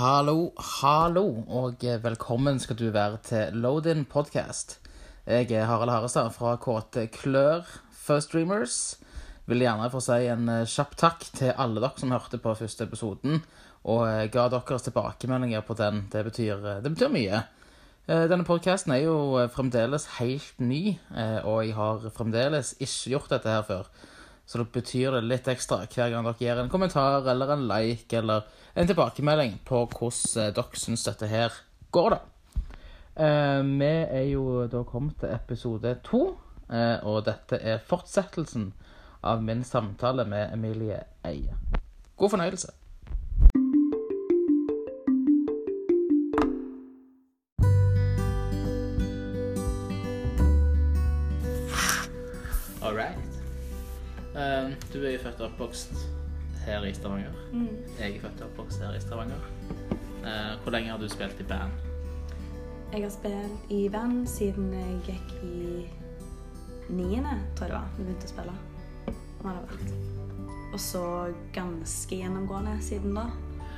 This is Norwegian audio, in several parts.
Hallo, hallo, og velkommen skal du være til Load-In podcast. Jeg er Harald Harestad fra KT Klør First Dreamers. Vil gjerne få si en eh, kjapp takk til alle dere som hørte på første episoden, og eh, ga deres tilbakemeldinger på den. Det betyr, eh, det betyr mye. Denne podcasten er jo fremdeles helt ny, og jeg har fremdeles ikke gjort dette her før. Så det betyr det litt ekstra hver gang dere gir en kommentar eller en like eller en tilbakemelding på hvordan eh, dere syns dette her går, da. Eh, vi er jo da kommet til episode to, eh, og dette er fortsettelsen av min samtale med Emilie Eie. God fornøyelse. Du er jo født og oppvokst her i Stavanger. Mm. Jeg er født og oppvokst her i Stavanger. Uh, hvor lenge har du spilt i band? Jeg har spilt i band siden jeg gikk i niende, tror jeg det var. Vi begynte å spille. Om det vært. Og så ganske gjennomgående siden da.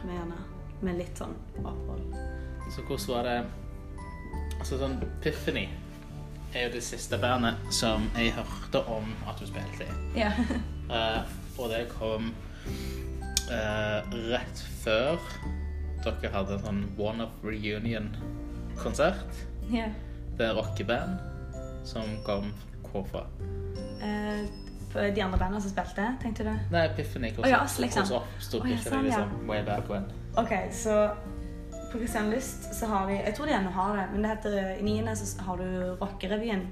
Med, med litt sånn opphold. Så hvordan var det Altså sånn Piffany er jo det siste bandet som jeg hørte om at du spilte i. Ja. uh, og det kom uh, rett før dere hadde en sånn One of Reunion-konsert. Ja. Det er rockeband som kom hvorfra? Uh, de andre bandene som spilte, tenkte du? Nei, Epiphany. Hvordan oh, ja, liksom. oppsto oh, ja, sånn, liksom, way back when? Ok, så på Kristianlyst så har de Jeg tror de ennå har det, men det heter i niende så har du Rockerevyen.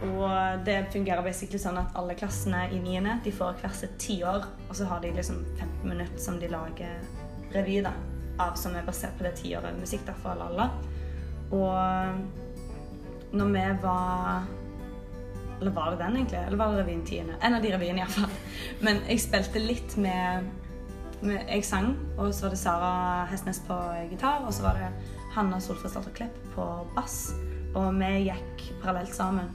Og det fungerer basically sånn at alle klassene i niende de får hver sitt tiår, og så har de liksom 15 minutter som de lager revy da, av, som er basert på det tiåret musikk da, for alle. Og når vi var Eller var det den, egentlig? Eller var det revyen tiende? En av de revyene, iallfall. Men jeg spilte litt med, Jeg sang, og så var det Sara Hestnes på gitar, og så var det Hanna Solfrid Klepp på bass. Og vi gikk parallelt sammen.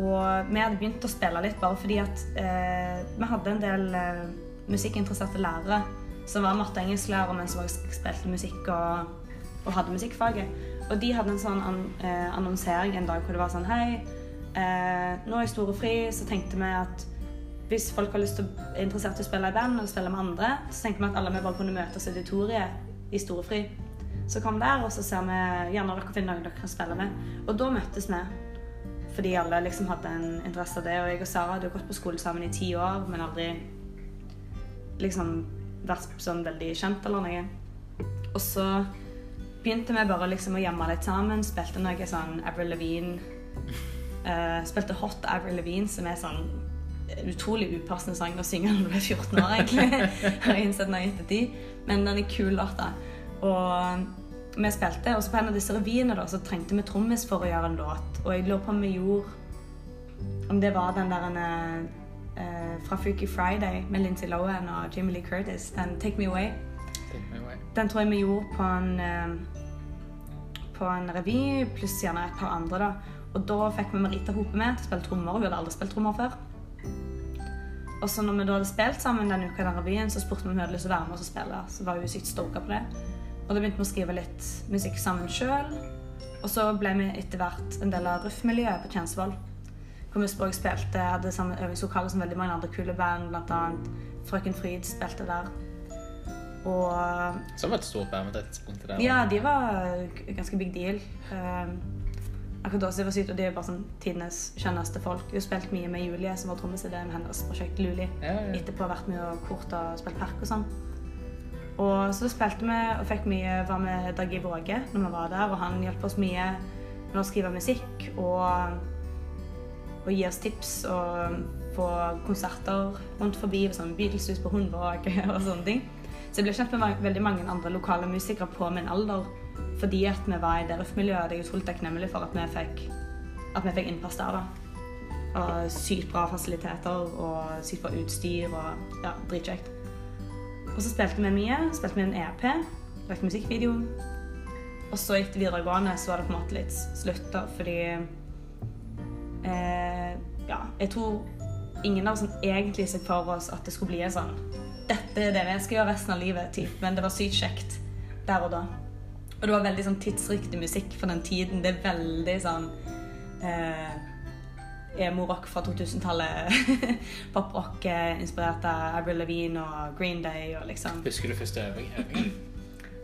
Og vi hadde begynt å spille litt bare fordi at eh, vi hadde en del eh, musikkinteresserte lærere som var matte- og engelsklærere, men som også spilte musikk og, og, hadde musikkfaget. Og de hadde en sånn an, eh, annonsering en dag hvor det var sånn Hei, eh, nå er jeg stor og fri, så tenkte vi at hvis folk har lyst til, er interessert i å spille i band og spille med andre, så tenker vi at alle vi bare kunne møtes i auditoriet i storefri. Så kom der, og så ser vi gjerne dere finner noen dere kan spille med. Og da møttes vi. Fordi alle liksom hadde en interesse av det. Og jeg og Sara hadde jo gått på skole sammen i ti år, men aldri liksom vært sånn veldig kjent eller noe. Og så begynte vi bare liksom å gjemme litt sammen. Spilte noe sånn Avril Levine. Uh, spilte Hot Avril Levine, som er sånn utrolig upassende sang å synge når du er 14 år, egentlig. Har jeg innsett nå i ettertid. Men den er kul låt, Og vi spilte. Og så på en av disse revyene da, så trengte vi trommis for å gjøre en låt. Og jeg lurer på om vi gjorde Om det var den der uh, fra Freaky Friday med Lindsay Lohan og Jimmy Lee Curtis. Den Take Me Away. Take me away. Den tror jeg vi gjorde på en uh, på en revy, pluss gjerne et par andre. da. Og da fikk vi Marita Hope med til å spille trommer. Vi hadde aldri spilt trommer før. Og så når vi da hadde spilt sammen den uka i den revyen, så spurte vi om hun hadde lyst til å være med oss og spille. Så var hun sykt stoka på det. Og da begynte vi å skrive litt musikk sammen sjøl. Og så ble vi etter hvert en del av Ruff-miljøet på Tjensvoll. Hvor språk spilte, hadde samme øvingslokale som veldig mange andre kule band, bl.a. Frøken Fryd spilte der. Og Som et stort band på det tidspunktet? der. Ja, de var ganske big deal. Um, akkurat da så var sykt, og de er bare sånn tidenes skjønneste folk. Vi har spilt mye med Julie, som var trommis i det med hennes prosjekt Luli. Ja, ja. Etterpå vært med og kort og spilt park og sånn. Og så spilte vi og fikk mye var med Dag I Våge når vi var der, og han hjalp oss mye med å skrive musikk og, og gi oss tips og få konserter rundt forbi, sånn Beatleshus på Hundvåg og sånne ting. Så jeg ble kjent med veldig mange andre lokale musikere på min alder fordi at vi var i det RUF-miljøet. Jeg er utrolig takknemlig for at vi fikk, at vi fikk innpass der. da. Og sykt bra fasiliteter og sykt bra utstyr og ja, dritkjekt. Og så spilte vi mye. Spilte vi en EP, lagde musikkvideo. Og så etter videregående så var det på en måte litt slutt, da, fordi eh, Ja, jeg tror ingen av oss egentlig så for oss at det skulle bli en sånn dette er det vi skal gjøre resten av livet. Typ. Men det var sykt kjekt der og da. Og det var veldig sånn tidsriktig musikk for den tiden. Det er veldig sånn eh, emo-rock fra 2000-tallet. Pop-rock eh, inspirert av Avril Lavigne og Green Day og liksom Husker du første øving?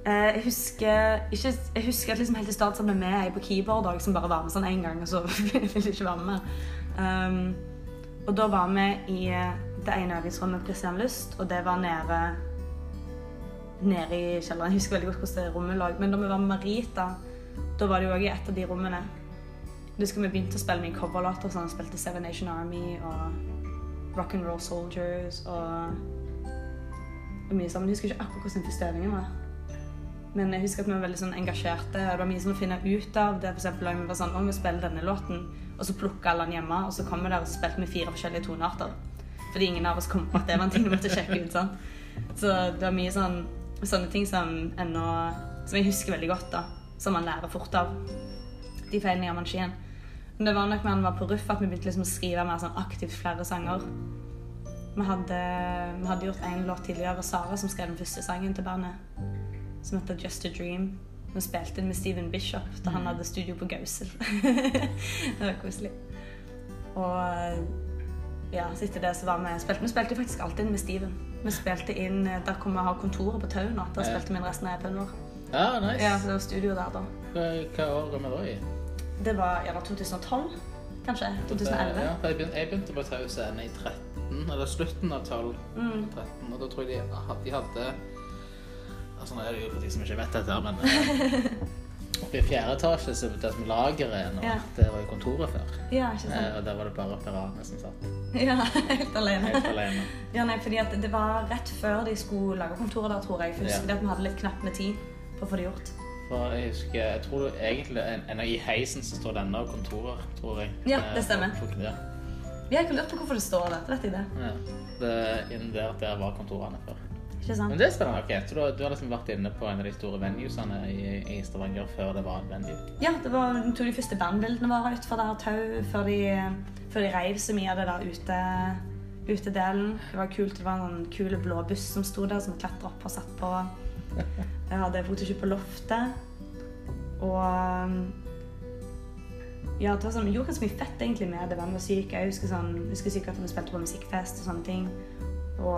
Eh, jeg husker ikke, jeg husker at liksom helt i starten ble med ei på keyboard som bare var med sånn én gang, og så ville jeg ikke være med. Um, og da var vi i eh, det ene øvingsrommet på Christian Lyst, og det var nede nede i kjelleren. Jeg husker veldig godt hvordan det rommet lå. Men da vi var med Marita, da var det jo òg i et av de rommene. Da husker vi begynte å spille mye coverlåter. Sånn, spilte Seven Nation Army og Rock and Roll Soldiers og, og mye sammen. Jeg husker ikke akkurat hvordan første øvingen var. Men jeg husker at vi var veldig sånn engasjerte. Det var mye sånn å finne ut av. Det for eksempel, vi var sånn, om vi spiller denne låten, og så plukka alle den hjemme, og så kom vi der og spilte vi fire forskjellige tonearter. Fordi ingen av oss kom på at det var en ting vi måtte sjekke ut. sånn. Så det var mye sånn, sånne ting som ennå Som jeg husker veldig godt, da. Som man lærer fort av. De feilene gjør man ikke igjen. Men det var nok når han var på Ruff at vi begynte liksom å skrive mer sånn aktivt flere sanger. Vi hadde, vi hadde gjort en låt tidligere, Sara, som skrev den første sangen til bandet som heter Just a Dream. Vi spilte inn med Steven Bishop da han hadde studio på Gausel. det var koselig. Og ja, så etter det så var vi spilte, Vi spilte faktisk alltid inn med Steven. Vi spilte inn Der hvor vi har kontoret på Tau nå. Der spilte vi inn resten av EP-en vår. Ja, nice. Ja, så det var studio der da. Hva, år er vi da i? Det var gjerne 2012, kanskje? 2011. Ja, jeg begynte, på Tau Scene i 13, eller slutten av 12. Mm. 13, og da tror jeg de, de hadde altså Nå er det jo for de som ikke vet dette, men eh, oppe i fjerde etasje, så det som lageret er nå, Ja. det var jo kontoret før. Ja, ikke sant? Eh, og der var det bare piratene som satt Ja, helt alene. helt alene. Ja, nei, fordi at det var rett før de skulle lage kontoret der, tror jeg. For jeg husker at vi hadde litt knapt med tid på å få det gjort. For jeg husker, jeg tror du egentlig en, en, I heisen så står denne ennå kontorer, tror jeg. Ja, Eh, det stemmer. for- Ja. Vi har ikke lurt på hvorfor det står der. Vet jeg det? ja. Det, innen der, der var kontorene før. Men det er spennende. ok. Så du, har- du har liksom vært inne på en av de store venuesene i, i Stavanger før det var en venue? Ja, det var tok de første bandbildene våre utenfor der tau, før de, før de reiv så mye av det der ute, utedelen. Det var kult. Det var en kul blå buss som sto der, som vi klatra opp og satt på. Jeg hadde fotoshoot på loftet. Og ja, det var sånn, vi gjorde ganske mye fett egentlig med det med musikk. Jeg husker, sånn, jeg husker sikkert at vi spilte på musikkfest og sånne ting. Og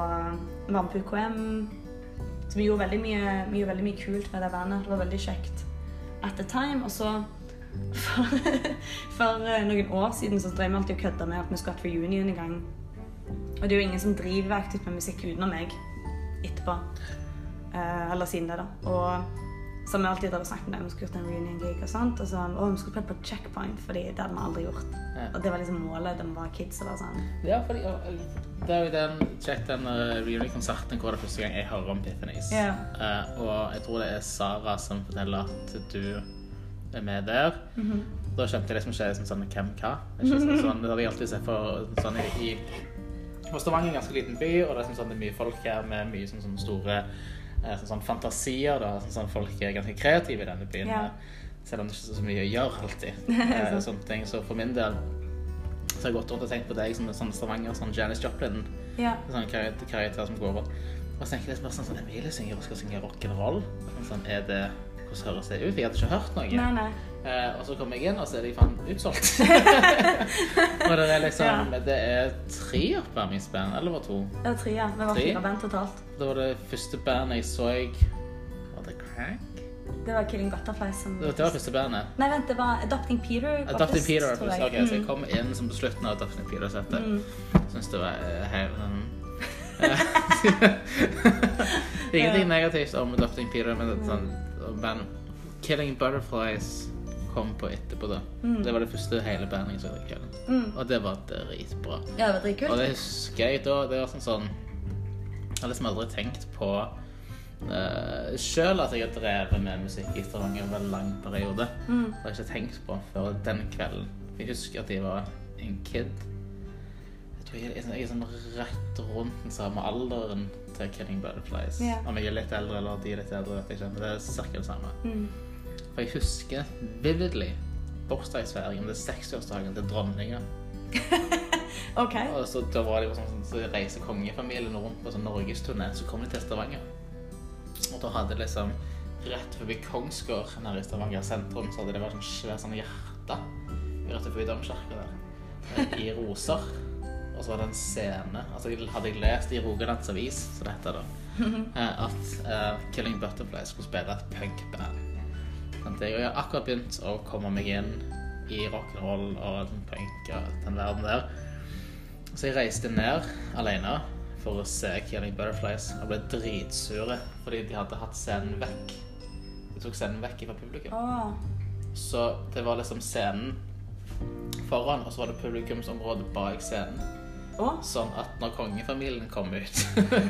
var med på UKM. Så vi gjorde veldig mye, mye, veldig mye kult med det bandet. Det var veldig kjekt at the time. Og så for, for eh, noen år siden så drev vi alltid og kødda med at vi skulle ha et reunion en gang. Og det er jo ingen som driver aktivt med musikk utenom meg etterpå. Eh, eller siden det, da. Og så har vi alltid drevet og snakket om det. Vi skulle gjort en reunion-gig og sånt. Og så å, vi skulle spille på Checkpoint, fordi det hadde vi aldri gjort. Ja. Og det var liksom målet da vi var kids. eller sånn. Ja, fordi det er jo den Sjekk den uh, reunion-konserten hvor det er første gang jeg hører om Piffanies. Yeah. Uh, og jeg tror det er Sara som forteller at du er med der. Mhm. Da skjønte jeg liksom ikke liksom sånn hvem hva. Ikke sånn, sånn, det hadde jeg alltid sett for sånn i, i Stavanger er en ganske liten by, og det er, sånn, sånn, det er mye folk her med mye sånn, sånn store eh, sånn, fantasier. Da. Sånn, folk er ganske kreative i denne byen. Eh, Selv om det ikke er så mye å gjøre alltid. Eh, sånne ting. Så for min del så har jeg gått rundt og tenkt på deg som en sånn Stavanger, sånn Janis Joplin Ja. sånn karakter, karakter som går over. Og så tenker jeg bare sånn, sånn Emilie synger og skal synge rock'n'roll. Sånn, sånn, er det, hvordan høres det ut? Jeg hadde ikke hørt noe. Nei, nei. Eh, og så kommer jeg inn, og så er de faen utsolgt. og det er liksom Det er tre oppvarmingsband, eller var det to? Det var tre, ja. Vi var fire band totalt. Det var det første bandet jeg så Var det Crank? Det var Killing Butterfly som Det var, første bandet. Nei, vent, det var Adopting Peter. Adopting først, Peter var tror først. jeg. Ok, så jeg Mm. kom inn som på slutten av Adopting Peter-settet. Mm. Syns det var eh, helt sånn Ingenting negativt om Adopting Peter, men det sånn, men Killing Butterflies kom på etterpå. da. Mm. Det var det første hele bandet jeg den kvelden. Mm. Og det var dritbra. Ja, det var dritkult. Og det husker jeg da. Det var sånn sånn Jeg har liksom aldri tenkt på uh, Sjøl at jeg har drevet med musikk i Stavanger en lang periode. Mm. Det har jeg ikke tenkt på før den kvelden. Jeg husker at jeg var en kid. Jeg tror jeg, jeg er sånn rett rundt den samme alderen til Killing Butterflies. Yeah. Om jeg er litt eldre eller de er litt eldre, vet jeg ikke. Men det er ca. det samme. Mm. For jeg husker vividly bursdagsfeiringen er 60-årsdagen til dronninga. okay. Og så da var det jo sånn, så reiser kongefamilien rundt på sånn norgesturné, så kom de til Stavanger. Og da hadde liksom rett forbi Kongsgård nær i Stavanger sentrum, så hadde det vært sånn svært sånn hjerte rett forbi domkirka der, eh, i roser. Og så var det en scene Altså hadde jeg lest i Rogalands Avis, som det heter da, eh, at uh, Killing Butterfly skulle spille et punkband. Jeg har akkurat begynt å komme meg inn i rock'n'roll og punk og den verden der. Så jeg reiste ned alene for å se Killing Butterflies og ble dritsure fordi de hadde hatt scenen vekk. De tok scenen vekk fra publikum. Oh. Så det var liksom scenen foran, og så var det publikumsområdet bak scenen. Oh. Sånn at når kongefamilien kom ut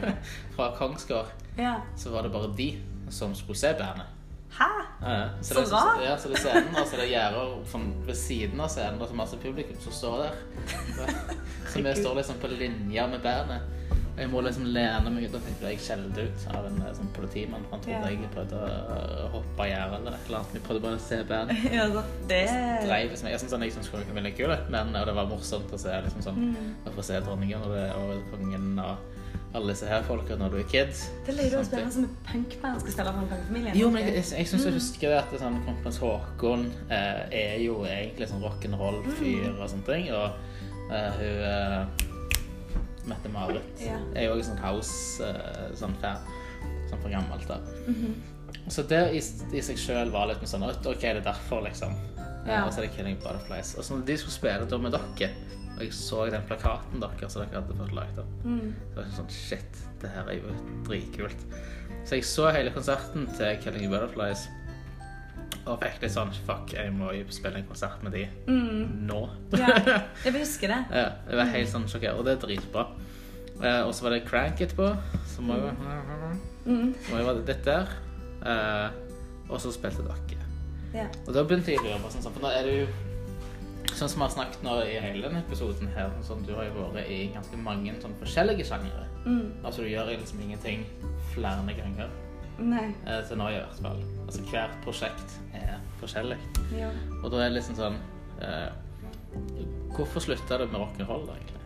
fra Kongsgård, yeah. så var det bare de som skulle se bandet. Hæ? Ja, ja. Så det, rart. Ja, så det er scenen, og så er gjerder sånn ved siden av scenen, og så masse publikum som står der. Så, så vi står liksom på linje med bandet. Jeg må liksom lene meg ut, og fikk jeg skjelt ut av en eh, sånn politimann. Han trodde Ja. jeg prøvde å hoppe i gjerdet eller et eller annet. Vi prøvde bare å se bandet. Ja, det Dreiv liksom. Jeg synes han jeg skulle kunne veldig kul, men og det var morsomt å se liksom sånn, Mm. å få se dronningen og, det, og kongen og alle disse her folka når du er kid. Det er du å spille som et punkband skal spille for en kongefamilie. Jo, men jeg, jeg, jeg syns jeg husker det at sånn, kronprins Haakon eh, er jo egentlig sånn rock'n'roll-fyr og sånne ting. Og eh, hun eh, Mette-Marit Ja. er jo også sånn house eh, sånn. Sånn fra gammelt av. Mhm. Så det i, i seg sjøl var litt sånn OK, det er derfor, liksom. Eh, Ja. Og så er det Killing Butterflies. Og så når de skulle spille da med dere, og jeg så den plakaten deres som dere hadde fått lagd opp Mm. så var jeg sånn Shit, det her er jo dritkult. Så jeg så hele konserten til Killing Butterflies og fikk litt sånn Fuck, jeg må jo spille en konsert med de Mm. nå. Ja, jeg husker det. ja, jeg var helt sånn sjokkert, og det er dritbra. Eh, og så var det Crank etterpå, som var jo Mm. var jo litt der. Eh, og så spilte dere. Ja. Og da begynte jeg å lure på sånn, for nå er det jo Sånn som vi har snakket nå i hele denne episoden her, sånn, du har jo vært i ganske mange sånn forskjellige sjangere. Mm. Altså du gjør liksom ingenting flere ganger. Nei. Eh, til nå i hvert fall. Altså hvert prosjekt er forskjellig. Ja. Og da er det liksom sånn eh, Hvorfor slutta det med rock'n'roll, egentlig?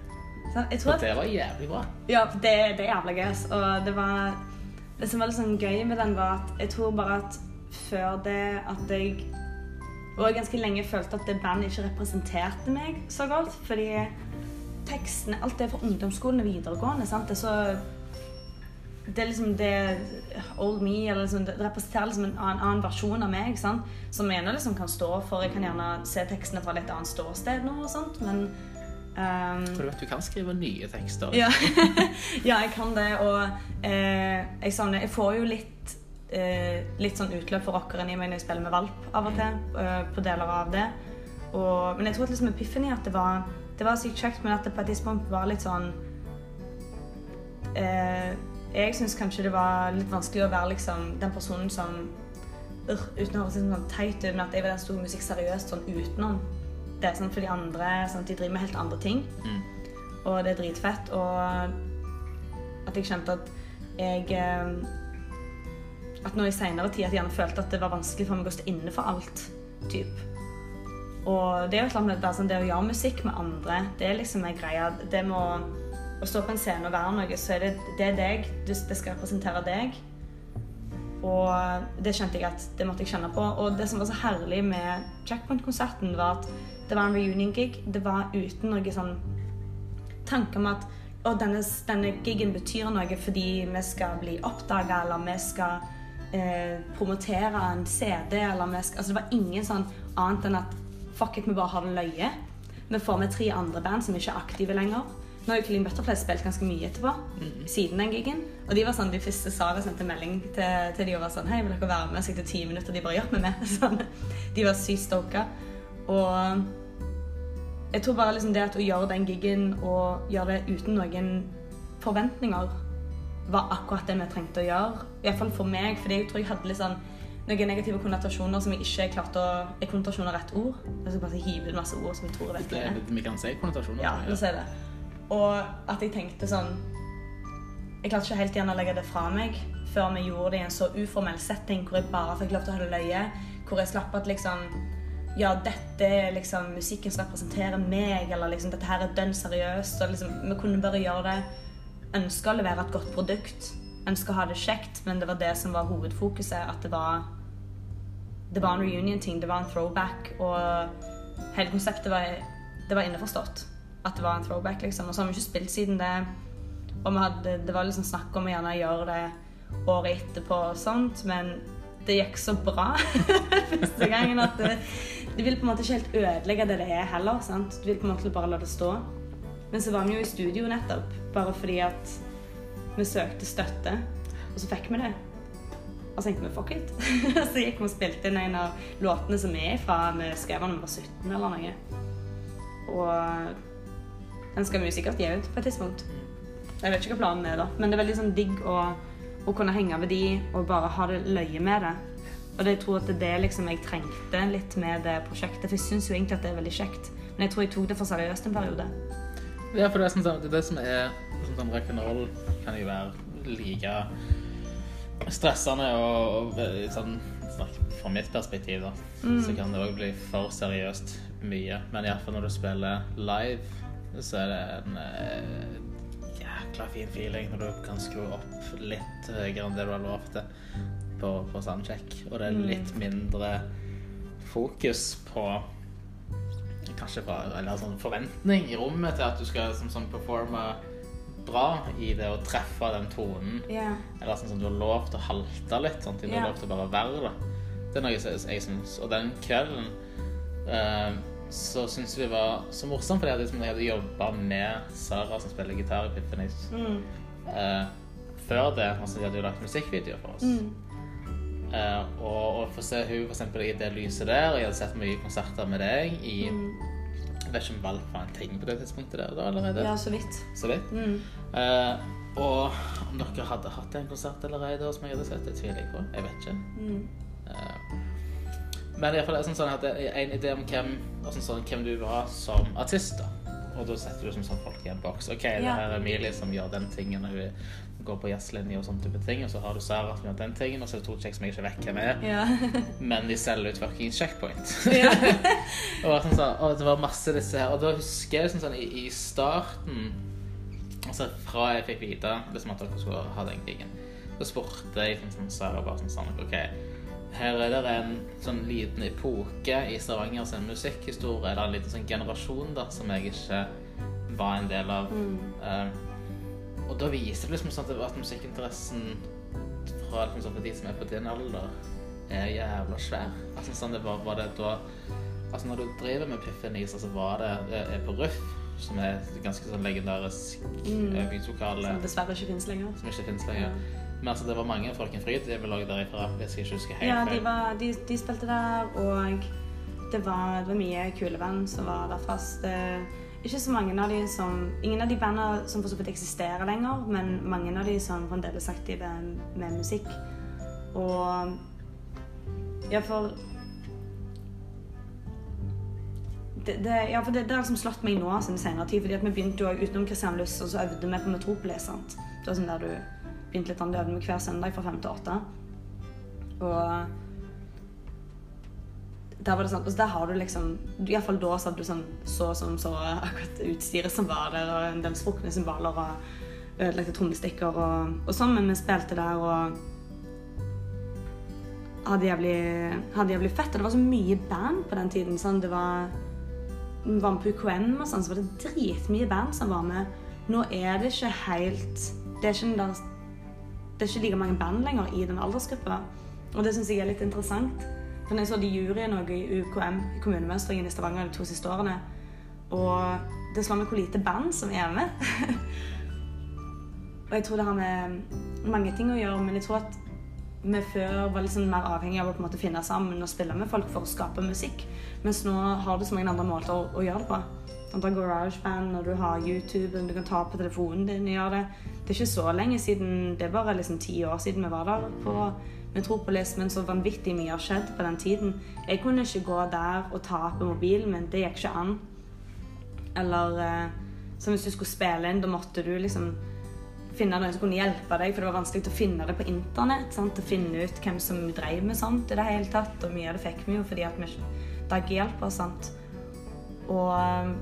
Sånn, jeg tror at det var jævlig bra. Ja, det, det er jævla gøy. Og det var Det som var litt sånn gøy med den, var at jeg tror bare at før det at jeg Og jeg ganske lenge følte at det bandet ikke representerte meg så godt. Fordi tekstene Alt det fra ungdomsskolen og videregående. sant? Det er så det er liksom det Old me, eller liksom, det representerer liksom en annen, annen versjon av meg. sant? Som jeg liksom kan stå for. Jeg kan gjerne se tekstene fra litt annet ståsted nå, og sånt, men um, For du vet, du kan skrive nye tekster. ja. ja, jeg kan det. Og eh, jeg, savner, jeg får jo litt, eh, litt sånn utløp for rockeren i meg når jeg spiller med valp av og til. eh, på deler av det. Og, men jeg tror at liksom Epiphany at det var, det var sykt kjekt, men at det på et tidspunkt var litt sånn eh, Jeg syns kanskje det var litt vanskelig å være liksom den personen som uh, Uten å høres sånn teit ut, men at jeg var den som tok musikk seriøst sånn utenom. Det er sånn for de andre sånn de driver med helt andre ting. Mm. Og det er dritfett. Og at jeg kjente at jeg eh, At nå i seinere tid at jeg gjerne følte at det var vanskelig for meg å stå inne for alt. Typ. Og det er jo klart med det, sånn, det å gjøre musikk med andre, det er liksom en greie. Det med å, stå på en scene og være noe, så er det, det er deg. Det skal representere deg. Og det kjente jeg at det måtte jeg kjenne på. Og det som var så herlig med Checkpoint-konserten, var at det var en reunion-gig. Det var uten noe sånn tanke om at og denne, denne gigen betyr noe fordi vi skal bli oppdaga, eller vi skal eh, promotere en CD, eller vi skal Altså det var ingen sånn annet enn at fuck it, vi bare har det løye. Vi får med tre andre band som ikke er aktive lenger. Nå har jo Killing Butterfly spilt ganske mye etterpå, siden den gigen. Og de var sånn, de første Sara sendte melding til, til de og var sånn Hei, vil dere være med? Så gikk det ti minutter, og de bare Ja, vi er med. Sånn. De var sykt stoka. Og jeg tror bare liksom det at å gjøre den gigen og gjøre det uten noen forventninger, var akkurat det vi trengte å gjøre. Iallfall for meg, for jeg tror jeg hadde litt sånn noen negative konnotasjoner som jeg ikke klarte å Er konnotasjoner rett ord? Jeg skal bare hive ut masse ord som jeg tror jeg vet Det, vi kan si konnotasjoner. Ja, la oss si det. Og at jeg tenkte sånn Jeg klarte ikke helt igjen å legge det fra meg før vi gjorde det i en så uformell setting hvor jeg bare fikk lov til å holde løye. Hvor jeg slapp at liksom ja, dette er liksom musikken som representerer meg, eller liksom dette her er dønn seriøst. Og liksom, vi kunne bare gjøre det Ønske å levere et godt produkt. Ønske å ha det kjekt, men det var det som var hovedfokuset. At det var Det var en reunion-ting. Det var en throwback. Og hele konseptet var Det var innforstått at det var en throwback, liksom. Og så har vi ikke spilt siden det. Og hadde, det var liksom snakk om å gjerne gjøre det året etterpå og sånt, men det gikk så bra første gangen at det, du vil på en måte ikke helt ødelegge det det er heller. sant? Du vil på en måte bare la det stå. Men så var vi jo i studio nettopp, bare fordi at vi søkte støtte, og så fikk vi det. Og så tenkte vi fuck it. så gikk vi og spilte inn en av låtene som er fra. Vi skrev da vi var 17 eller noe. Og den skal vi sikkert gi ut på et tidspunkt. Jeg vet ikke hva planen er, da. Men det er veldig sånn digg å, å kunne henge ved de og bare ha det løye med det. Og jeg tror at det er det liksom jeg trengte litt med det prosjektet. For jeg syns jo egentlig at det er veldig kjekt. Men jeg tror jeg tok det for seriøst en periode. Ja, for det er sånn, det, det som er sånn, sånn Rock'n'roll kan jo være like stressende og, og sånn Fra mitt perspektiv, da, mm. så kan det òg bli for seriøst mye. Men iallfall når du spiller live, så er det en eh, jækla fin feeling når du kan skru opp litt høyere enn det du har lov til på, på soundcheck. Og det er Mm. litt mindre fokus på Kanskje fra, eller sånn forventning i rommet til at du skal som, som performe bra i det å treffe den tonen. Yeah. Eller sånn som du har lov til å halte litt. Sånn, du har yeah. lov til å bare være det. Det er noe jeg, jeg syns. Og den kvelden eh, så syntes vi var så morsomt, fordi jeg hadde, liksom, jeg hadde jobba med Sara, som spiller gitar i Piffenis, Mm. eh, før det. Altså, de hadde jo lagt musikkvideo for oss. Mm. Eh, og, og få se hun for eksempel i det lyset der, og jeg hadde sett mye konserter med deg i Mm. Jeg vet ikke om Valp var en ting på det tidspunktet der da allerede. Ja, så vidt. Så vidt. Mm. Eh, og om dere hadde hatt en konsert allerede som jeg hadde sett, det tviler jeg på. Jeg vet ikke. Mm. Men i hvert fall er det sånn, sånn at det er en idé om hvem, sånn, sånn, hvem du var som artist. da. Og da setter du som sånn folk i en boks. OK, det her er Emilie som gjør den tingen, og hun går på jazzlinje og sånne type ting. Og så har du Sara som gjør den tingen, og så er det to kjekk som jeg ikke vet hvem er. Ja. Men de selger ut fuckings checkpoint. ja. og, sånn, sånn, og det var masse disse her. Og da husker jeg sånn, sånn i, i starten Altså fra jeg fikk vite liksom, at dere skulle ha den gigen, så spurte jeg sånn, sånn, Sara bare sånn, sånn OK, her er det en sånn liten epoke i Stavanger sin musikkhistorie, eller en liten sånn generasjon da, som jeg ikke var en del av. Mm. Uh, og da viser det liksom sånn at, at musikkinteressen fra liksom, sånn, for de som er på din alder, er jævla svær. Altså, sånn, det var, var det da Altså, når du driver med Piffinis, altså var det, er på Ruff, som er et ganske sånn legendarisk Mm. øvingslokale Som dessverre ikke finnes lenger. som ikke finnes lenger. Men altså, det var mange Frøken Fryd. er vel også derifra, jeg ikke husker helt Ja, de, var, de, de spilte der, og det var, det var mye kule band som var der fast. Det, ikke så mange av de som Ingen av de bandene som for så vidt eksisterer lenger, men mange av de som fremdeles er aktive med musikk. Og Ja, for det, det, ja, for det, det har liksom slått meg nå siden senere tid. fordi at vi begynte jo utenom Kristian Luss, og så øvde vi på Metropolis. sant? Det var sånn der du begynte litt an, med hver søndag fra fem til åtte. Og der var det sånn, og der har du liksom Iallfall da så du sånn så som så akkurat utstyret som var der, og en del sprukne symboler og ødelagte trommestikker og, og sånn, men vi spilte der og hadde jævlig, hadde jævlig fett. Og det var så mye band på den tiden. sånn, det var vi var med på UKM og sånn, så var det dritmye band som var med. Nå er det ikke helt Det er ikke, den der, det er ikke like mange band lenger i den aldersgruppa. Og det syns jeg er litt interessant. For jeg så de juryen også i UKM, i kommunemønstringen i Stavanger de to siste årene, og det slår meg hvor lite band som er med. og jeg tror det har med mange ting å gjøre, men jeg tror at vi før var liksom mer avhengig av å på en måte finne sammen og spille med folk for å skape musikk. Mens nå har du så mange andre måter å, å gjøre det på. Sånn, Du har GarageBand, og du har YouTube, og du kan ta på telefonen din og gjøre det. Det er ikke så lenge siden, det er bare liksom ti år siden vi var der på Metropolis, men så vanvittig mye har skjedd på den tiden. Jeg kunne ikke gå der og ta på mobilen min, det gikk ikke an. Eller eh, som hvis du skulle spille inn, da måtte du liksom finne noen som kunne hjelpe deg, for det var vanskelig å finne det på internett. Sant? Å finne ut hvem som drev med sånt i det hele tatt. Og mye av det fikk vi jo fordi at vi, det hjelp hjulpet oss. sant? Og um,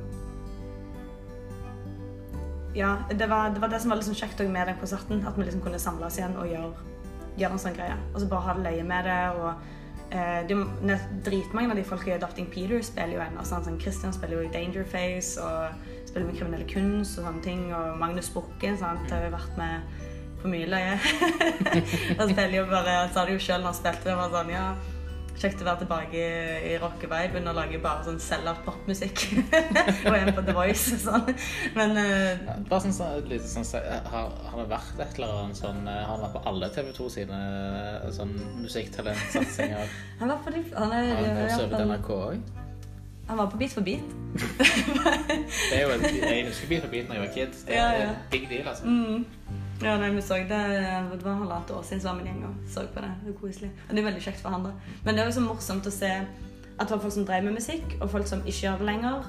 ja, det var, det var det som var liksom kjekt med den konserten. At vi liksom kunne oss igjen og gjøre, gjøre en sånn greie. Og så bare ha det løye med det. og eh, Dritmange av de folka i Adopting Peter spiller jo ennå. Sånn, Christian spiller jo i Dangerface og spiller med Kriminelle Kunst og sånne ting. Og Magnus Bukken sant, har jo vært med på mye løye. han spiller jo bare, han sa det jo sjøl når han spilte det. var sånn, ja, Kjekt å være tilbake i, i rockeviben og lage bare sånn sell-out popmusikk. og en på The Voice og sånn. Men uh, Bare sånn, sånn, litt sånn så- har, har det vært et eller annet sånn eh, Har han vært på alle TV 2 sine eh, sånn musikktalentsatsinger? han var på de, han er, Har han også hvert NRK òg? Han var på Beat for beat. Det er jo en, jeg husker Beat for beat da jeg var kid. Det er Ja, ja. en big deal, altså. Mm. Ja, nei, vi så det, det var halvannet år siden så var vi en gjeng og så på det. Det var koselig. Og det er veldig kjekt for han da. Men det er jo så morsomt å se at det var folk som drev med musikk, og folk som ikke gjør det lenger.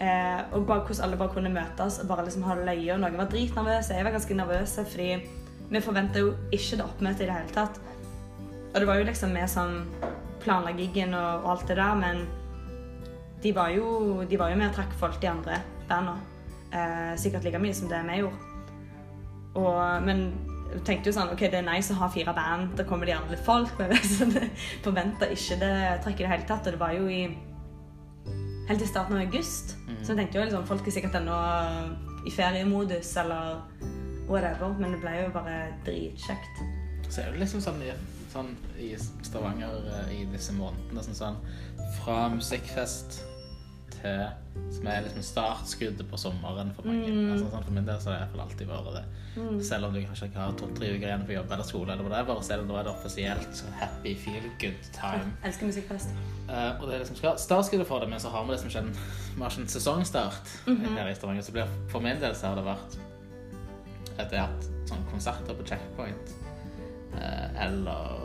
Eh, og bare hvordan alle bare kunne møtes og bare liksom ha det løye. Og noen var dritnervøse. Jeg var ganske nervøs fordi vi forventa jo ikke det oppmøtet i det hele tatt. Og det var jo liksom vi som planla giggen og, og alt det der, men de var jo, de var jo med og trakk folk de andre bandene. Eh, sikkert like mye som det vi gjorde. Og, men jeg tenkte jo sånn, ok, det er nice å ha fire band, da kommer de andre litt folk, men jeg forventa ikke det trekket i det hele tatt. Og det var jo i helt til starten av august, så jeg tenkte jo liksom, folk er sikkert ennå i feriemodus eller whatever, men det ble jo bare dritkjekt. Så er det liksom sånn, i- sånn i Stavanger eh, i disse månedene sånn, sånn Fra musikkfest til Som er liksom startskuddet på sommeren for mange. Altså, sånn, for min del så har det iallfall alltid vært det. Selv om du kanskje ikke har to-tre uker igjen på jobb eller skole, eller whatever, selv er det, er det offisielt sånn happy, feel good time. Elsker musikkfest. Uh, og det er liksom startskuddet for det, men så har vi liksom ikke en, vi har ikke en sesongstart her i Stavanger. Så blir, for min del så har det vært at jeg har hatt sånn konserter på Checkpoint. uh, eller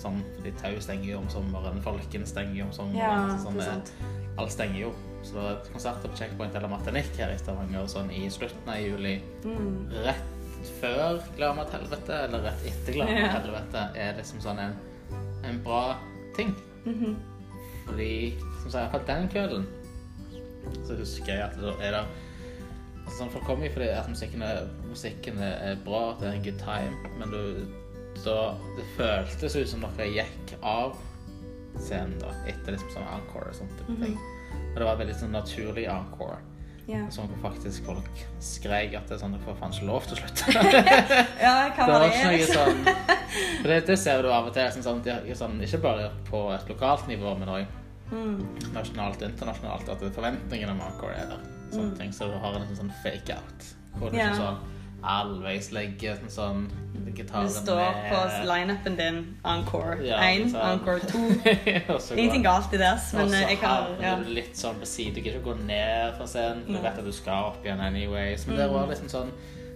sånn Fordi Tau stenger jo om sommeren, Folken stenger jo om sommeren. Ja, altså sånn, eh. Alt stenger jo. Så det var konserter på Checkpoint eller Martinique her i Stavanger sånn i slutten av juli. Mm. Rett før et helvete, eller rett etter med et helvete, er liksom sånn en, en bra ting. Mhm. Fordi, som sagt, iallfall den kvelden så husker jeg at da er det altså, sånn, Folk kommer jo fordi at musikken er, musikken er bra, det er en good time, men du, da, det føltes ut som dere gikk av scenen da, etter liksom sånn encore og sånt. Mm ting. Og det var veldig sånn naturlig encore. Ja. Sånn hvor faktisk folk skrek at det er sånn, dere får faen ikke lov til å slutte. ja, hva Det var var det? ikke noe sånn For det, det ser du av og til. Sånn, sånn, ikke bare på et lokalt nivå, men òg Mm. nasjonalt og internasjonalt. At forventningene om encore er der. Sånne ting, Så du har en sånn fake out. Hvor det ikke sånn halvveis legger en sånn gitaren Det står på lineupen din Encore Ja, 1, sånn. Encore 2. Og så Ingenting galt i det, men eh, jeg har ja. du litt sånn på siden. Du kan ikke gå ned fra scenen. Du vet at du skal opp igjen anyways. Men det var liksom sånn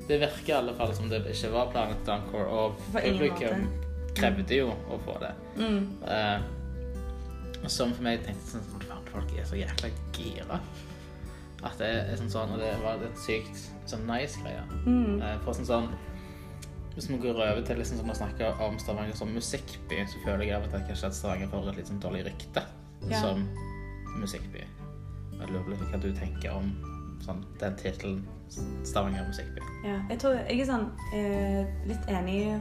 Det virker i alle fall som det ikke var planen til encore, og publikum krevde jo å få det. Mm. Uh, som for meg tenkte sånn folk er så jækla gira. At det er sånn sånn Og det var et sykt sånn nice greie. Mm. Eh, for sånn sånn Hvis vi går over til liksom sånn å snakke om Stavanger som musikkby, så føler jeg av og til kanskje at Stavanger får et litt sånn dårlig rykte Ja. som musikkby. Jeg lurer på hva du tenker om sånn, den tittelen Stavanger musikkby. Ja, jeg tror jeg er sånn eh, litt enig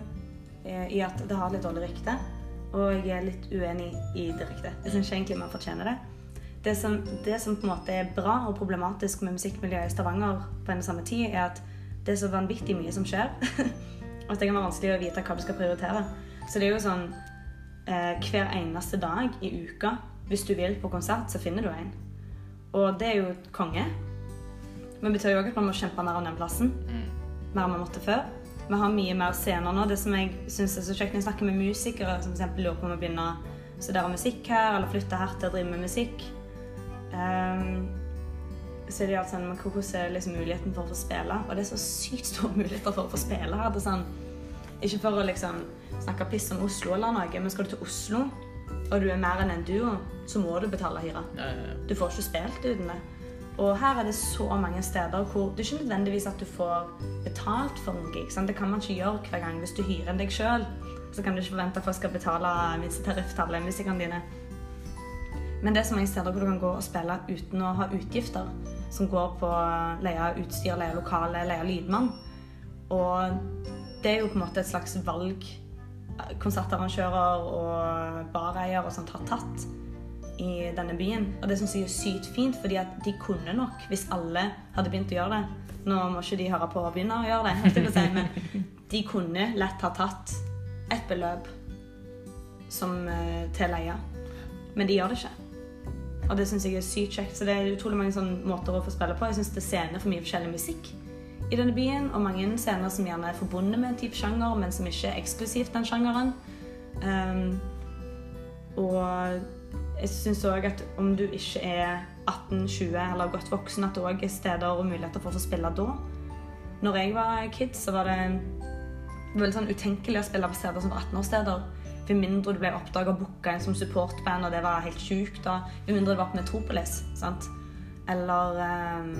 eh, i at det har litt dårlig rykte. Og jeg er litt uenig i det ryktet. Jeg syns ikke egentlig man fortjener det. Det som, det som på en måte er bra og problematisk med musikkmiljøet i Stavanger på en samme tid, er at det er så vanvittig mye som skjer. at det kan være vanskelig å vite hva du skal prioritere. Så det er jo sånn eh, hver eneste dag i uka, hvis du vil på konsert, så finner du en. Og det er jo konge. Men det betyr jo òg at man må kjempe mer om den plassen mer enn vi måtte før. Vi har mye mer scener nå. Det som jeg synes er så kjekt når jeg snakker med musikere som eksempel lurer på om å begynne å studere musikk her, eller flytte her til å drive med musikk, ehm, så det alt sånn men Hvordan er liksom muligheten for å få spille? Og det er så sykt store muligheter for å få spille her. Er sånn, ikke for å liksom snakke piss om Oslo eller noe, men skal du til Oslo, og du er mer enn en duo, så må du betale hyra. Ja, ja, ja. Du får ikke spilt uten det. Og her er det så mange steder hvor det er ikke nødvendigvis at du får betalt for en gig. Sant? Det kan man ikke gjøre hver gang. Hvis du hyrer deg sjøl, så kan du ikke forvente at folk skal betale minste alle musikerne dine. Men det er så mange steder hvor du kan gå og spille uten å ha utgifter. Som går på leie utstyr, leie lokale, leie lydmann. Og det er jo på en måte et slags valg konsertarrangører og bareier og sånt har tatt i denne byen. Og det syns jeg er sykt fint, fordi at de kunne nok, hvis alle hadde begynt å gjøre det Nå må ikke de høre på å begynne å gjøre det, si, men de kunne lett ha tatt et beløp som eh, til leie. Men de gjør det ikke. Og det syns jeg er sykt kjekt. Så det er utrolig mange sånne måter å få spille på. Jeg syns det er scener for mye forskjellig musikk i denne byen, og mange scener som gjerne er forbundet med en type sjanger, men som ikke er eksklusivt den sjangeren. Um, og jeg syns òg at om du ikke er 18-20 eller godt voksen, at det òg er steder og muligheter for å få spille da. Når jeg var kid, så var det veldig sånn utenkelig å spille på steder som var 18-årssteder. Med mindre du ble oppdaga og booka inn som supportband, og det var helt sjukt. Med mindre det var på Metropolis. sant? Eller um,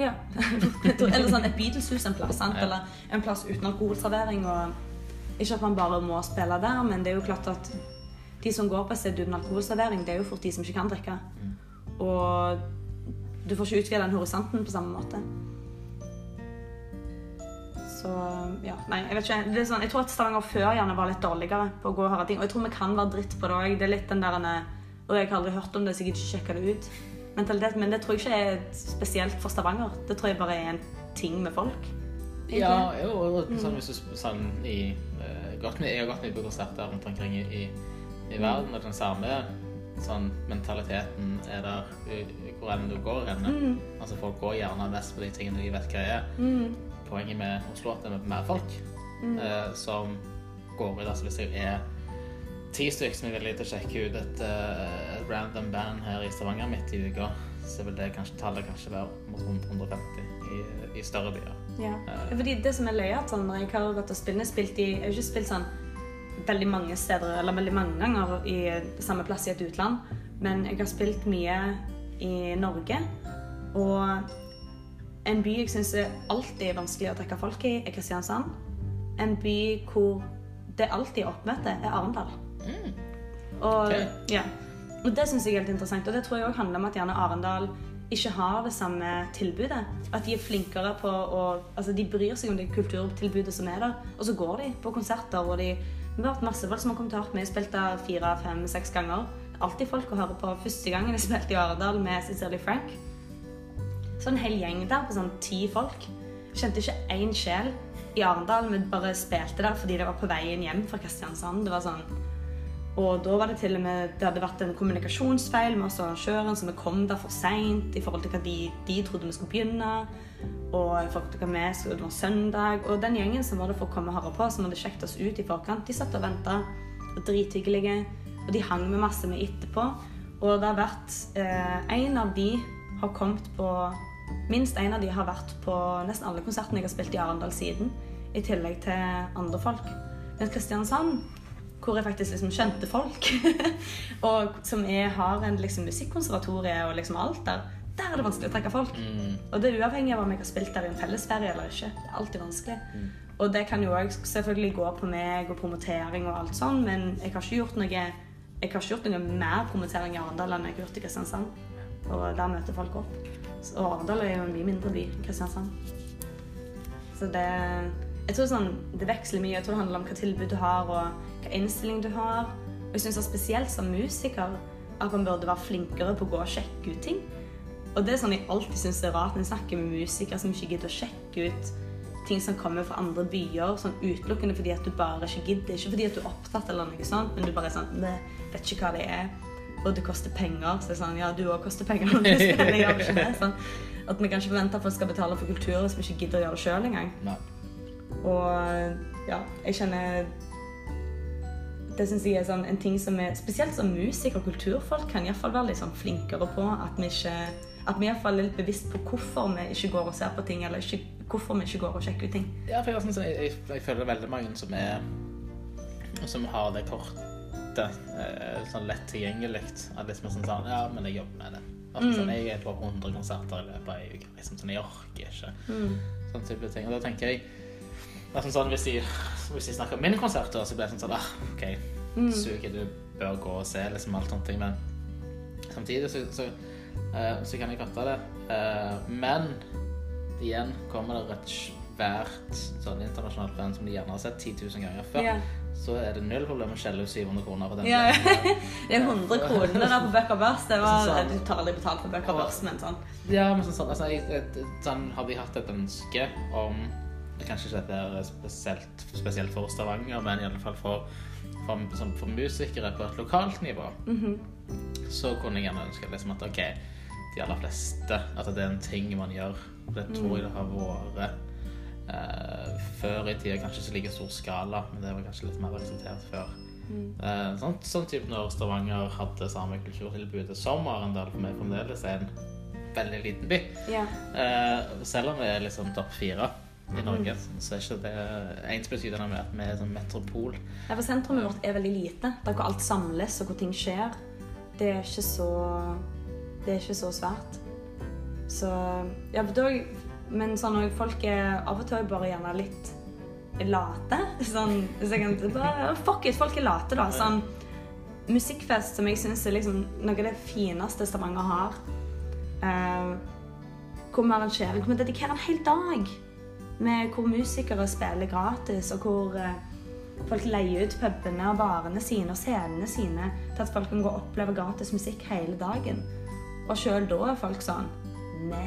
Ja. Eller sånn et Beatles-hus en plass. sant? Eller en plass uten alkoholservering. og Ikke at man bare må spille der, men det er jo klart at de som går på et sted uten alkoholservering, det er jo fort de som ikke kan drikke. Og du får ikke utvide den horisonten på samme måte. Så ja, nei, jeg vet ikke. Det er sånn, jeg tror at Stavanger før gjerne var litt dårligere på å gå og høre ting. Og jeg tror vi kan være dritt på det òg. Det er litt den der Og jeg har aldri hørt om det, så jeg ikke sjekke det ut. Mentalitet, men det tror jeg ikke er spesielt for Stavanger. Det tror jeg bare er en ting med folk. egentlig. Ja, jo, og sånn, hvis du sånn i eh, godt Jeg har gått mye på konserter rundt omkring i, i, i verden, og den samme sånn mentaliteten er der hvor enn du går hen. Mm. Altså, folk går gjerne mest på de tingene de vet hva er. Mm. Poenget med Oslo at det er mer folk Mm. eh, som går ut. Altså, hvis jeg er ti stykker som er villige til å sjekke ut et, eh, et random band her i Stavanger midt i uka, så vil det kanskje tallet kanskje være mot 100-150 i, i større byer. Ja. Eh, fordi det som er løye, at sånn, når jeg har gått og har spilt i, jeg har ikke spilt sånn veldig mange steder, eller veldig mange ganger i samme plass i et utland, men jeg har spilt mye i Norge, og en by jeg synes er alltid vanskelig å trekke folk i, er Kristiansand. En by hvor det alltid er oppmøte, er Arendal. mm, Og, okay. ja. og det syns jeg er helt interessant. Og det tror jeg også handler om at gjerne Arendal ikke har det samme tilbudet. At de er flinkere på å Altså, de bryr seg om det kulturtilbudet som er der, og så går de på konserter, og de Vi har vært masse folk som har kommet til Harp. Vi har spilt der fire, fem, seks ganger. Alltid folk å høre på. Første gangen jeg spilte i Arendal med Cecilie Frank, så en hel gjeng der på sånn ti folk. Kjente ikke én sjel i Arendal, Vi bare spilte der fordi det var på veien hjem fra Kristiansand. Det var sånn og da var det til og med Det hadde vært en kommunikasjonsfeil med oss og arrangøren, så vi kom der for seint i forhold til hva de, de trodde vi skulle begynne. Og til hva vi skulle, det var søndag. Og den gjengen som var der for å komme og høre på, som hadde sjekket oss ut i forkant, de satt og venta. Drithyggelige. Og de hang med masse med etterpå. Og det har vært eh, En av de har kommet på Minst en av de har vært på nesten alle konsertene jeg har spilt i Arendal siden. I tillegg til andre folk. Men Kristiansand hvor jeg faktisk liksom kjente folk, og som jeg har en liksom musikkonservatorie og liksom alt der, der er det vanskelig å trekke folk. mm, Og det er uavhengig av om jeg har spilt der i en fellesferie eller ikke. Det er alltid vanskelig. Og det kan jo òg selvfølgelig gå på meg og promotering og alt sånn, men jeg har ikke gjort noe jeg har ikke gjort noe mer promotering i Arendal enn jeg har gjort i Kristiansand. Og der møter folk opp. Så Arendal er jo en mye mindre by enn Kristiansand. Så det Jeg tror sånn, det veksler mye. Jeg tror det handler om hva tilbud du har, og hva innstilling du har. Og jeg syns spesielt som musiker at man burde være flinkere på å gå og sjekke ut ting. Og det er sånn jeg alltid syns er rart når jeg snakker med musikere som ikke gidder å sjekke ut ting som kommer fra andre byer, sånn utelukkende fordi at du bare ikke gidder. Ikke fordi at du er opptatt, eller noe sånt, men du bare er sånn vet ikke hva det er. Og det koster penger. Så det er sånn Ja, du òg koster penger Men du spiller, gjør ikke det? Sånn. At vi kan ikke forvente at folk skal betale for kultur hvis vi ikke gidder å gjøre det sjøl engang. nei. Og ja, jeg kjenner Det syns jeg er sånn en ting som er Spesielt som musikere og kulturfolk kan iallfall være litt sånn flinkere på. At vi ikke at vi i hvert fall er litt bevisst på hvorfor vi ikke går og ser på ting, eller ikke, hvorfor vi ikke går og sjekker ut ting. Ja, for jeg, jeg, jeg, jeg føler veldig mange som er Som har det kortet eh, sånn lett tilgjengelig. At liksom sånn sånn Ja, men jeg jobber med det. Altså, Mm. sånn, jeg er på 100 konserter i løpet av ei uke. Liksom, sånn, jeg orker ikke. Mm. Sånn type ting. Og da tenker jeg nesten sånn, hvis de, hvis de snakker om mine konserter, så blir det sånn sånn ah, OK, suger. Du bør gå og se liksom alt ting. Men samtidig så, så, så, så kan jeg fatte det. Eh, men igjen kommer det et svært sånn internasjonalt band som de gjerne har sett 10 000 ganger før. Ja. Så er det null problem å skjelle ut 700 kroner på den. Ja, banden. det er 100 kroner der på Bøker Børs. Det var, sånn, sånn- du betalt for Bøker Børs, men sånn. Ja, men sånn, sånn, altså, sånn, Har vi hatt et ønske om Kanskje ikke dette er spesielt, spesielt for Stavanger, men i alle fall for, for, sånn, for musikere på et lokalt nivå, så kunne jeg gjerne ønske liksom, at ok, de aller fleste At det er en ting man gjør. Det tror jeg det har vært eh, før i tida. Kanskje ikke like stor skala, men det var kanskje litt mer akseptert før. Eh, sånn, sånn type når Stavanger hadde samme kulturtilbudet som Arendal, for meg fremdeles er en veldig liten by. Yeah. Uh, selv om vi er liksom topp fire i Norge, så er ikke det ensbetydende med at vi er sånn metropol. Ja, for sentrumet vårt er veldig lite. Der hvor alt samles og hvor ting skjer. Det er ikke så Det er ikke så svært. Så Ja, da Men sånn òg Folk er av og til bare gjerne litt late. Sånn så kan bare, Fuck it, folk er late, da. Sånn Musikkfest som jeg syns er liksom noe av det fineste Stavanger har. Eh, hvor vi arrangerer Hvor vi dedikerer en hel dag med hvor musikere spiller gratis, og hvor eh, folk leier ut pubene og barene sine og scenene sine til at folk kan gå og oppleve gratis musikk hele dagen. Og sjøl da er folk sånn Nei.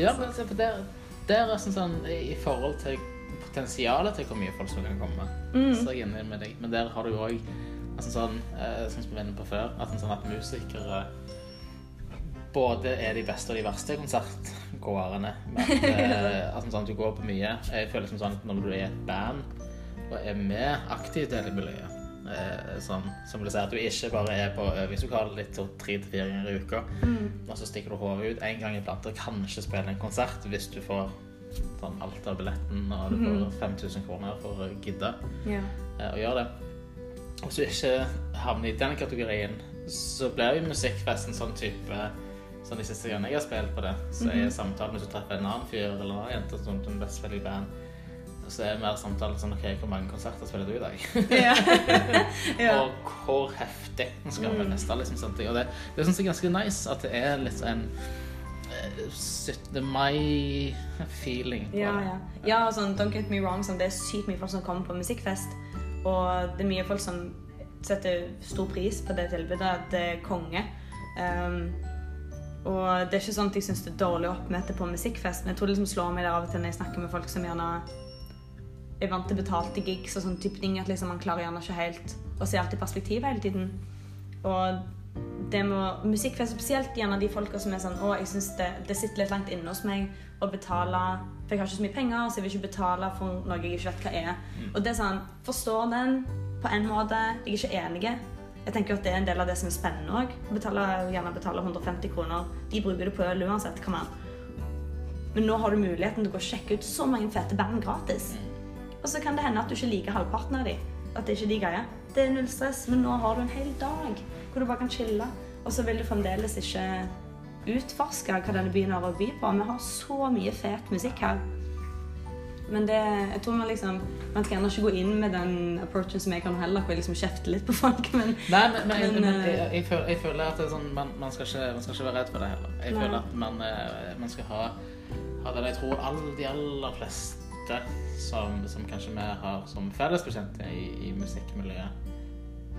Ja, men se for der, der er sånn, sånn i forhold til potensialet til hvor mye folk som kan komme. Så er jeg enig med deg. Men der har du jo òg altså sånn, eh, sånn som vi var inne på før, at, sånn at musikere både er de beste og de verste konsertgåerne. Men eh, at sånn, du går på mye. Jeg føler som sånn at når du er i et band og er med aktivt i hele miljøet eh, sånn, som vil si at du ikke bare er på øvingslokalet ditt to- tre til fire ganger i uka, og så stikker du hodet ut en gang iblant og kanskje spiller en konsert hvis du får sånn alt av billetten og du får 5000 kroner for å gidde Ja. eh, å gjøre det. Hvis du ikke havner i den kategorien, så blir jo musikkfesten sånn type Sånn De siste gangene jeg har spilt på det, så er samtalen hvis du treffer en annen fyr eller en annen jente som er best spiller i band, så er det mer samtale sånn OK, hvor mange konserter spiller du i dag? Ja. ja. Og hvor heftig skal vi neste? Liksom, sånne ting. Og det, det syns jeg er ganske nice at det er litt en eh, 17. mai-feeling Ja, ja. ja sånn, don't get me wrong, sånn, det er sykt mye folk som kommer på musikkfest. Og det er mye folk som setter stor pris på det tilbudet. At det er konge. Um, og det er ikke sånn at jeg syns det er dårlig oppmøte på musikkfest, men jeg tror det liksom slår meg der av og til når jeg snakker med folk som gjerne er vant til betalte gigs og sånn type ting, at liksom man klarer gjerne ikke helt å se alt i perspektiv hele tiden. Og det med musikkfest, spesielt gjerne de folka som er sånn Å, jeg syns det, det sitter litt langt inne hos meg å betale For jeg har ikke så mye penger, så jeg vil ikke betale for noe jeg ikke vet hva er. Og det er sånn Forstår den på en måte. Jeg er ikke enig. Jeg tenker at det er en del av det som er spennende òg. Gjerne betale 150 kroner. De bruker det på øl uansett. Kom an. Men nå har du muligheten til å gå og sjekke ut så mange fete band gratis. Og så kan det hende at du ikke liker halvparten av de. At det ikke er de greia. Det er null stress, men nå har du en hel dag hvor du bare kan chille. Og så vil du fremdeles ikke utforske hva denne byen har å by på. Vi har så mye fet musikk her. Men det, jeg tror man liksom Man skal gjerne ikke gå inn med den approachen som jeg kan heller, hvor jeg liksom kjefter litt på folk, men Nei, men, men, Men, men, eh, jeg, jeg, føler, jeg føler at det sånn, man, man, skal ikke, man skal ikke være redd for det heller. Jeg Nei. føler at man, eh, man skal ha, ha den Jeg tror alle, de aller fleste som, som kanskje vi har som fellesbekjente i, i musikkmiljøet,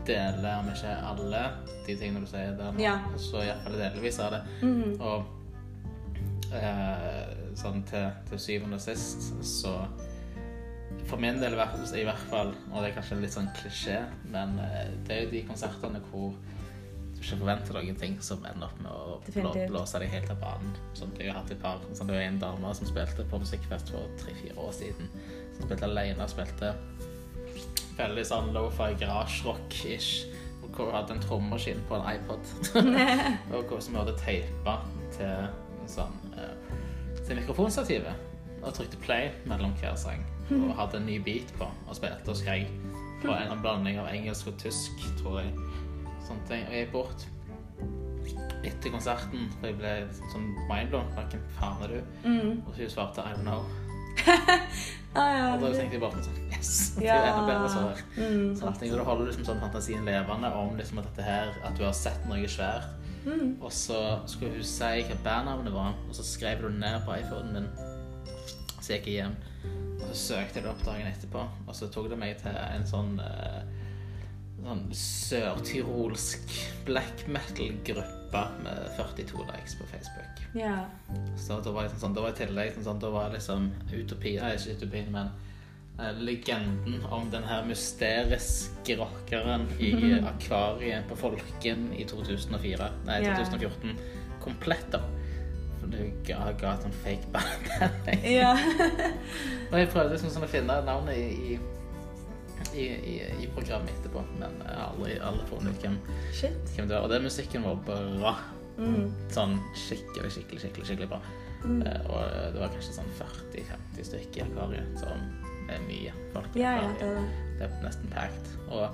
deler, om ikke alle de tingene du sier der Ja. så iallfall delvis av det. Mhm. Og eh, sånn til, til syvende og sist, så for min del i hvert, fall, og det er kanskje litt sånn klisjé, men eh, det er jo de konsertene hvor du ikke forventer noen ting som ender opp med å blå, blåse deg helt av banen. Sånn, jeg har hatt et par, sånn, det var en dame som spilte på musikkfest for tre-fire år siden, som spilte alene spilte veldig sånn lo-fi garasjerock-ish, hvor hun hadde en trommaskin på en iPod. og hvor som hadde teipa til sånn eh, til mikrofonstativet og trykte play mellom hver sang og hadde en ny beat på og spilte og skrek på en en blanding av engelsk og tysk, tror jeg. Sånne ting. Og jeg gikk bort etter konserten, for jeg ble sånn mindblown. Hvem faen er du? Mm. Og hun svarte I don't know. Ah, ja, Og da tenkte jeg bare sånn Yes! Det er jo enda bedre svar. Mm, Sånn, da holder du liksom sånn fantasien levende om liksom at dette her, at du har sett noe svært. mm. Og så skulle hun si hva bandnavnet var, og så skrev du det ned på iPhonen min. Så jeg gikk jeg hjem, og så søkte jeg det opp dagen etterpå, og så tok det meg til en sånn eh, sånn sørtyrolsk black metal-gruppe med 42 likes på Facebook. Ja. Så da var jeg sånn, da var i tillegg sånn, sånn, da var jeg liksom utopien nei, ikke utopien, men eh, legenden om den her mysteriske rockeren i akvariet på Folken i 2004, nei, Ja. 2014, komplett da. For du ga, ga et sånn fake band. ja. Og jeg prøvde liksom sånn å finne navnet i, i, i, i, i programmet etterpå, men alle, alle får ut hvem, hvem det var. Og den musikken var bra. Mm. Sånn skikkelig, skikkelig, skikkelig, skikkelig bra. Mm. Eh, og det var kanskje sånn 40-50 stykker i akvariet, som er mye folk. Ja, ja, det er det. Det er nesten packed. Og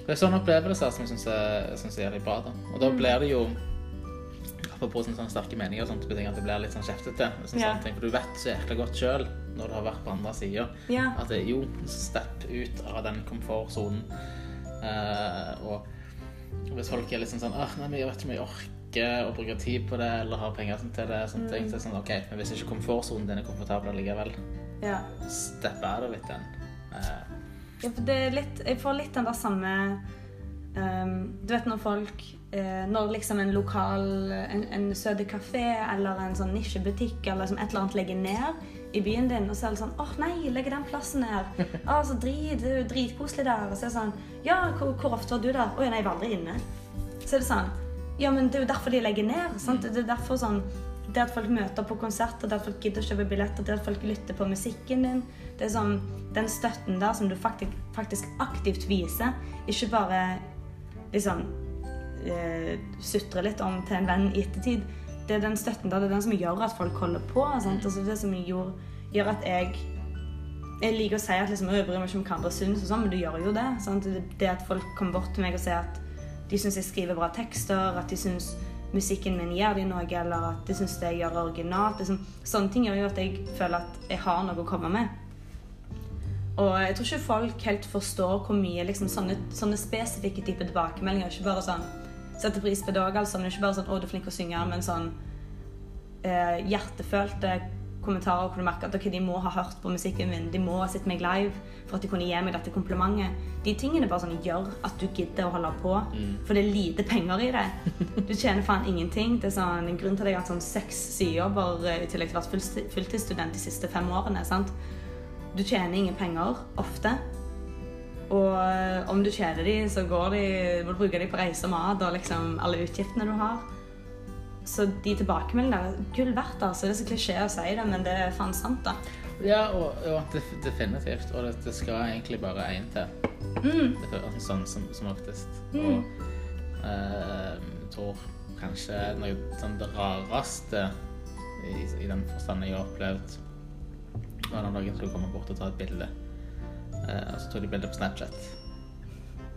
det er sånne opplevelser som jeg syns er, er jævlig bra. da. Og da Mm. blir det jo Apropos sånne, sånne sterke meninger og sånt, betyr at det blir litt sånn kjeftete. Sånn, Ja. ting, for du vet så jækla godt sjøl, når du har vært på andre sida, Ja. at det, jo, stepp ut av den komfortsonen. Uh, og hvis folk er litt sånn Åh, nei, men jeg vet ikke om jeg orker å bruke tid på det, eller har penger sånn til det, sånne ting, så er det sånn, ok, men hvis ikke komfortsonen din er komfortabel likevel, ja. stepp out of litt den. Uh, Ja, for det er litt, jeg får litt den der samme um, Du vet når folk eh, Når liksom en lokal En, en søte kafé eller en sånn nisjebutikk eller liksom et eller annet legger ned i byen din, og så er det sånn åh nei, legger den plassen ned. Å, så drit, det er jo dritkoselig der. Og så er det sånn Ja, hvor, hvor ofte var du der? Å ja, nei, jeg var aldri inne. Så er det sånn Ja, men det er jo derfor de legger ned. Sant? Det er derfor sånn det at folk møter på konserter, det at folk gidder å kjøpe billetter, det at folk lytter på musikken din. Det er sånn, Den støtten der som du faktisk, faktisk aktivt viser, ikke bare liksom eh, sutre litt om til en venn i ettertid. Det er den støtten der, det er den som gjør at folk holder på. Sant? Altså det som gjør, gjør at jeg jeg liker å si at liksom, jeg bryr meg ikke om hva andre syns, og sånn, men du gjør jo det. Sant? Det, det at folk kommer bort til meg og sier at de syns jeg skriver bra tekster, at de syns musikken min gjør de noe, eller at de syns det jeg gjør er originalt. Liksom, sånne ting gjør jo at jeg føler at jeg har noe å komme med. Og jeg tror ikke folk helt forstår hvor mye liksom, sånne, sånne spesifikke typer tilbakemeldinger Ikke bare sånn Setter pris på det òg, altså, men ikke bare sånn 'Å, du er flink å synge', men sånn eh, hjertefølte kommentarer hvor du merker at okay, de må ha hørt på musikken min, de må ha sett meg live for at de kunne gi meg dette komplimentet. De tingene bare sånn gjør at du gidder å holde på, for det er lite penger i det. Du tjener faen ingenting. Det er sånn, en grunn til at jeg har hatt sånn seks sidejobber eh, i tillegg til å vært fulltidsstudent de siste fem årene. sant? Du tjener ingen penger ofte. Og eh, om du kjeder de, så går de, må du bruke de på reise og mat og liksom alle utgiftene du har. Så de tilbakemeldingene gull verdt. altså. Det er så klisjé å si det, men det er faen sant, da. Ja, og, og definitivt. Og det, det skal egentlig bare én til. Mm. Sånn som, som oftest. Mm. Og eh, jeg tror kanskje noe sånn det rareste i, i den forstand jeg har opplevd, var når noen skulle komme bort og ta et bilde. Eh, og så tok de bilde på Snapchat.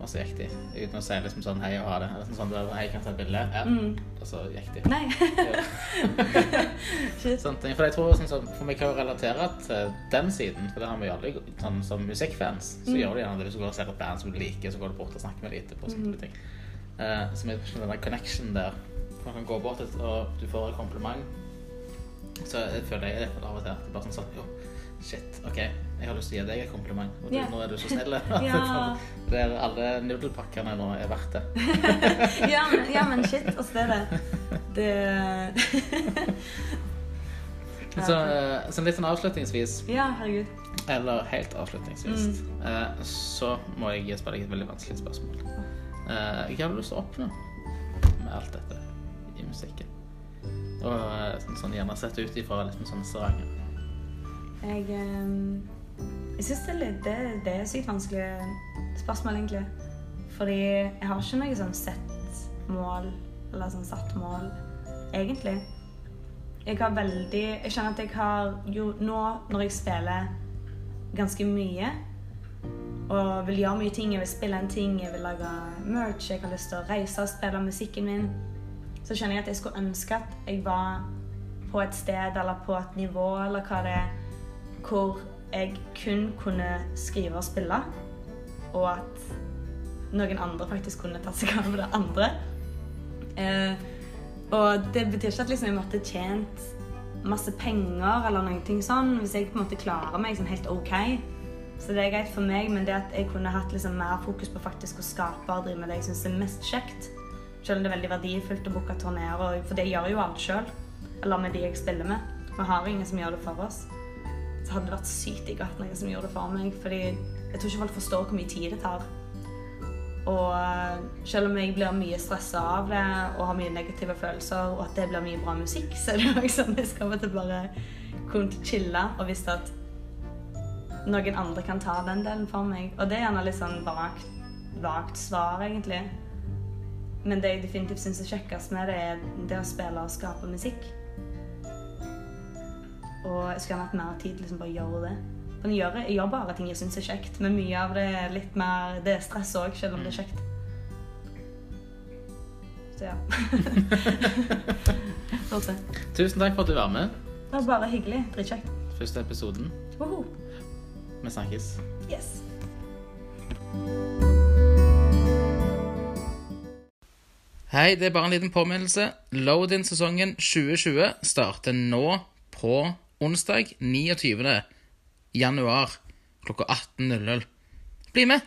Og så gikk de uten å si liksom sånn hei og ha det. Eller sånn, sånn, hei, kan jeg ta et bilde? Ja. Mm. Og så gikk de. Nei. Sånne ting. For jeg tror sånn, For vi kan jo relatere til den siden, for det har vi jo alle sånn, som musikkfans. Så Mm. gjør du gjerne det hvis du går og ser et band som du liker, så går du bort og snakker med dem etterpå. sånne Mm. ting. Eh, så vi skjønner den connection der. Man kan gå bort og du får et kompliment. Så jeg føler jeg det av og til. Det er bare sånn sånn Jo, shit, OK, jeg har lyst til å gi deg et kompliment, og du, Ja. nå er du så snill. Ja. Det er alle nudelpakkene nå er verdt det. ja, men, ja, men shit. Altså, det er det. Det Så, eh, så litt sånn avslutningsvis Ja, herregud. Eller helt avslutningsvis, Mm. eh, så må jeg spørre deg et veldig vanskelig spørsmål. Hva har du lyst til å oppnå med alt dette i musikken? Og eh, sånn, sånn gjerne sett ut ifra liksom, sånne seranger. Jeg, ehm, jeg syns det, det, det er sykt vanskelig spørsmål, egentlig. Fordi jeg har ikke noe sånn sett mål, eller sånn satt mål, egentlig. Jeg har veldig Jeg kjenner at jeg har jo nå, når jeg spiller ganske mye og vil gjøre mye ting, jeg vil spille en ting, jeg vil lage merch, jeg har lyst til å reise og spille musikken min, så kjenner jeg at jeg skulle ønske at jeg var på et sted eller på et nivå eller hva det er, hvor jeg kun kunne skrive og spille, og at noen andre faktisk kunne tatt seg av det andre. Eh, og det betyr ikke at liksom jeg måtte tjent masse penger eller noen ting sånn, hvis jeg på en måte klarer meg sånn helt OK. Så det er greit for meg, men det at jeg kunne hatt liksom mer fokus på faktisk å skape og drive med det jeg syns er mest kjekt. Selv om det er veldig verdifullt å booke turneer, for det gjør jo alt sjøl. Eller med de jeg spiller med. Vi har ingen som gjør det for oss. Så hadde det vært sykt digg å noen som gjorde det for meg. Fordi jeg tror ikke folk forstår hvor mye tid det tar. Og eh, selv om jeg blir mye stressa av det og har mye negative følelser, og at det blir mye bra musikk, så er det jo sånn jeg skal til bare kunne chille og visste at noen andre kan ta den delen for meg. Og det er gjerne litt sånn vagt, vagt svar, egentlig. Men det jeg definitivt syns er kjekkest med det, er det å spille og skape musikk. Og jeg skulle gjerne hatt mer tid til liksom bare å gjøre det. Men jeg gjør, jeg gjør bare ting jeg syns er kjekt, men mye av det er litt mer Det er stress òg, selv om det er kjekt. Så ja. Tusen takk for at du var med. Det var bare hyggelig. Dritkjekt. Første episoden. Woho! Vi snakkes. Yes. Hei, det er bare en liten påminnelse. Load-in-sesongen 2020 starter nå på onsdag 29. januar klokka 18.00. Bli med!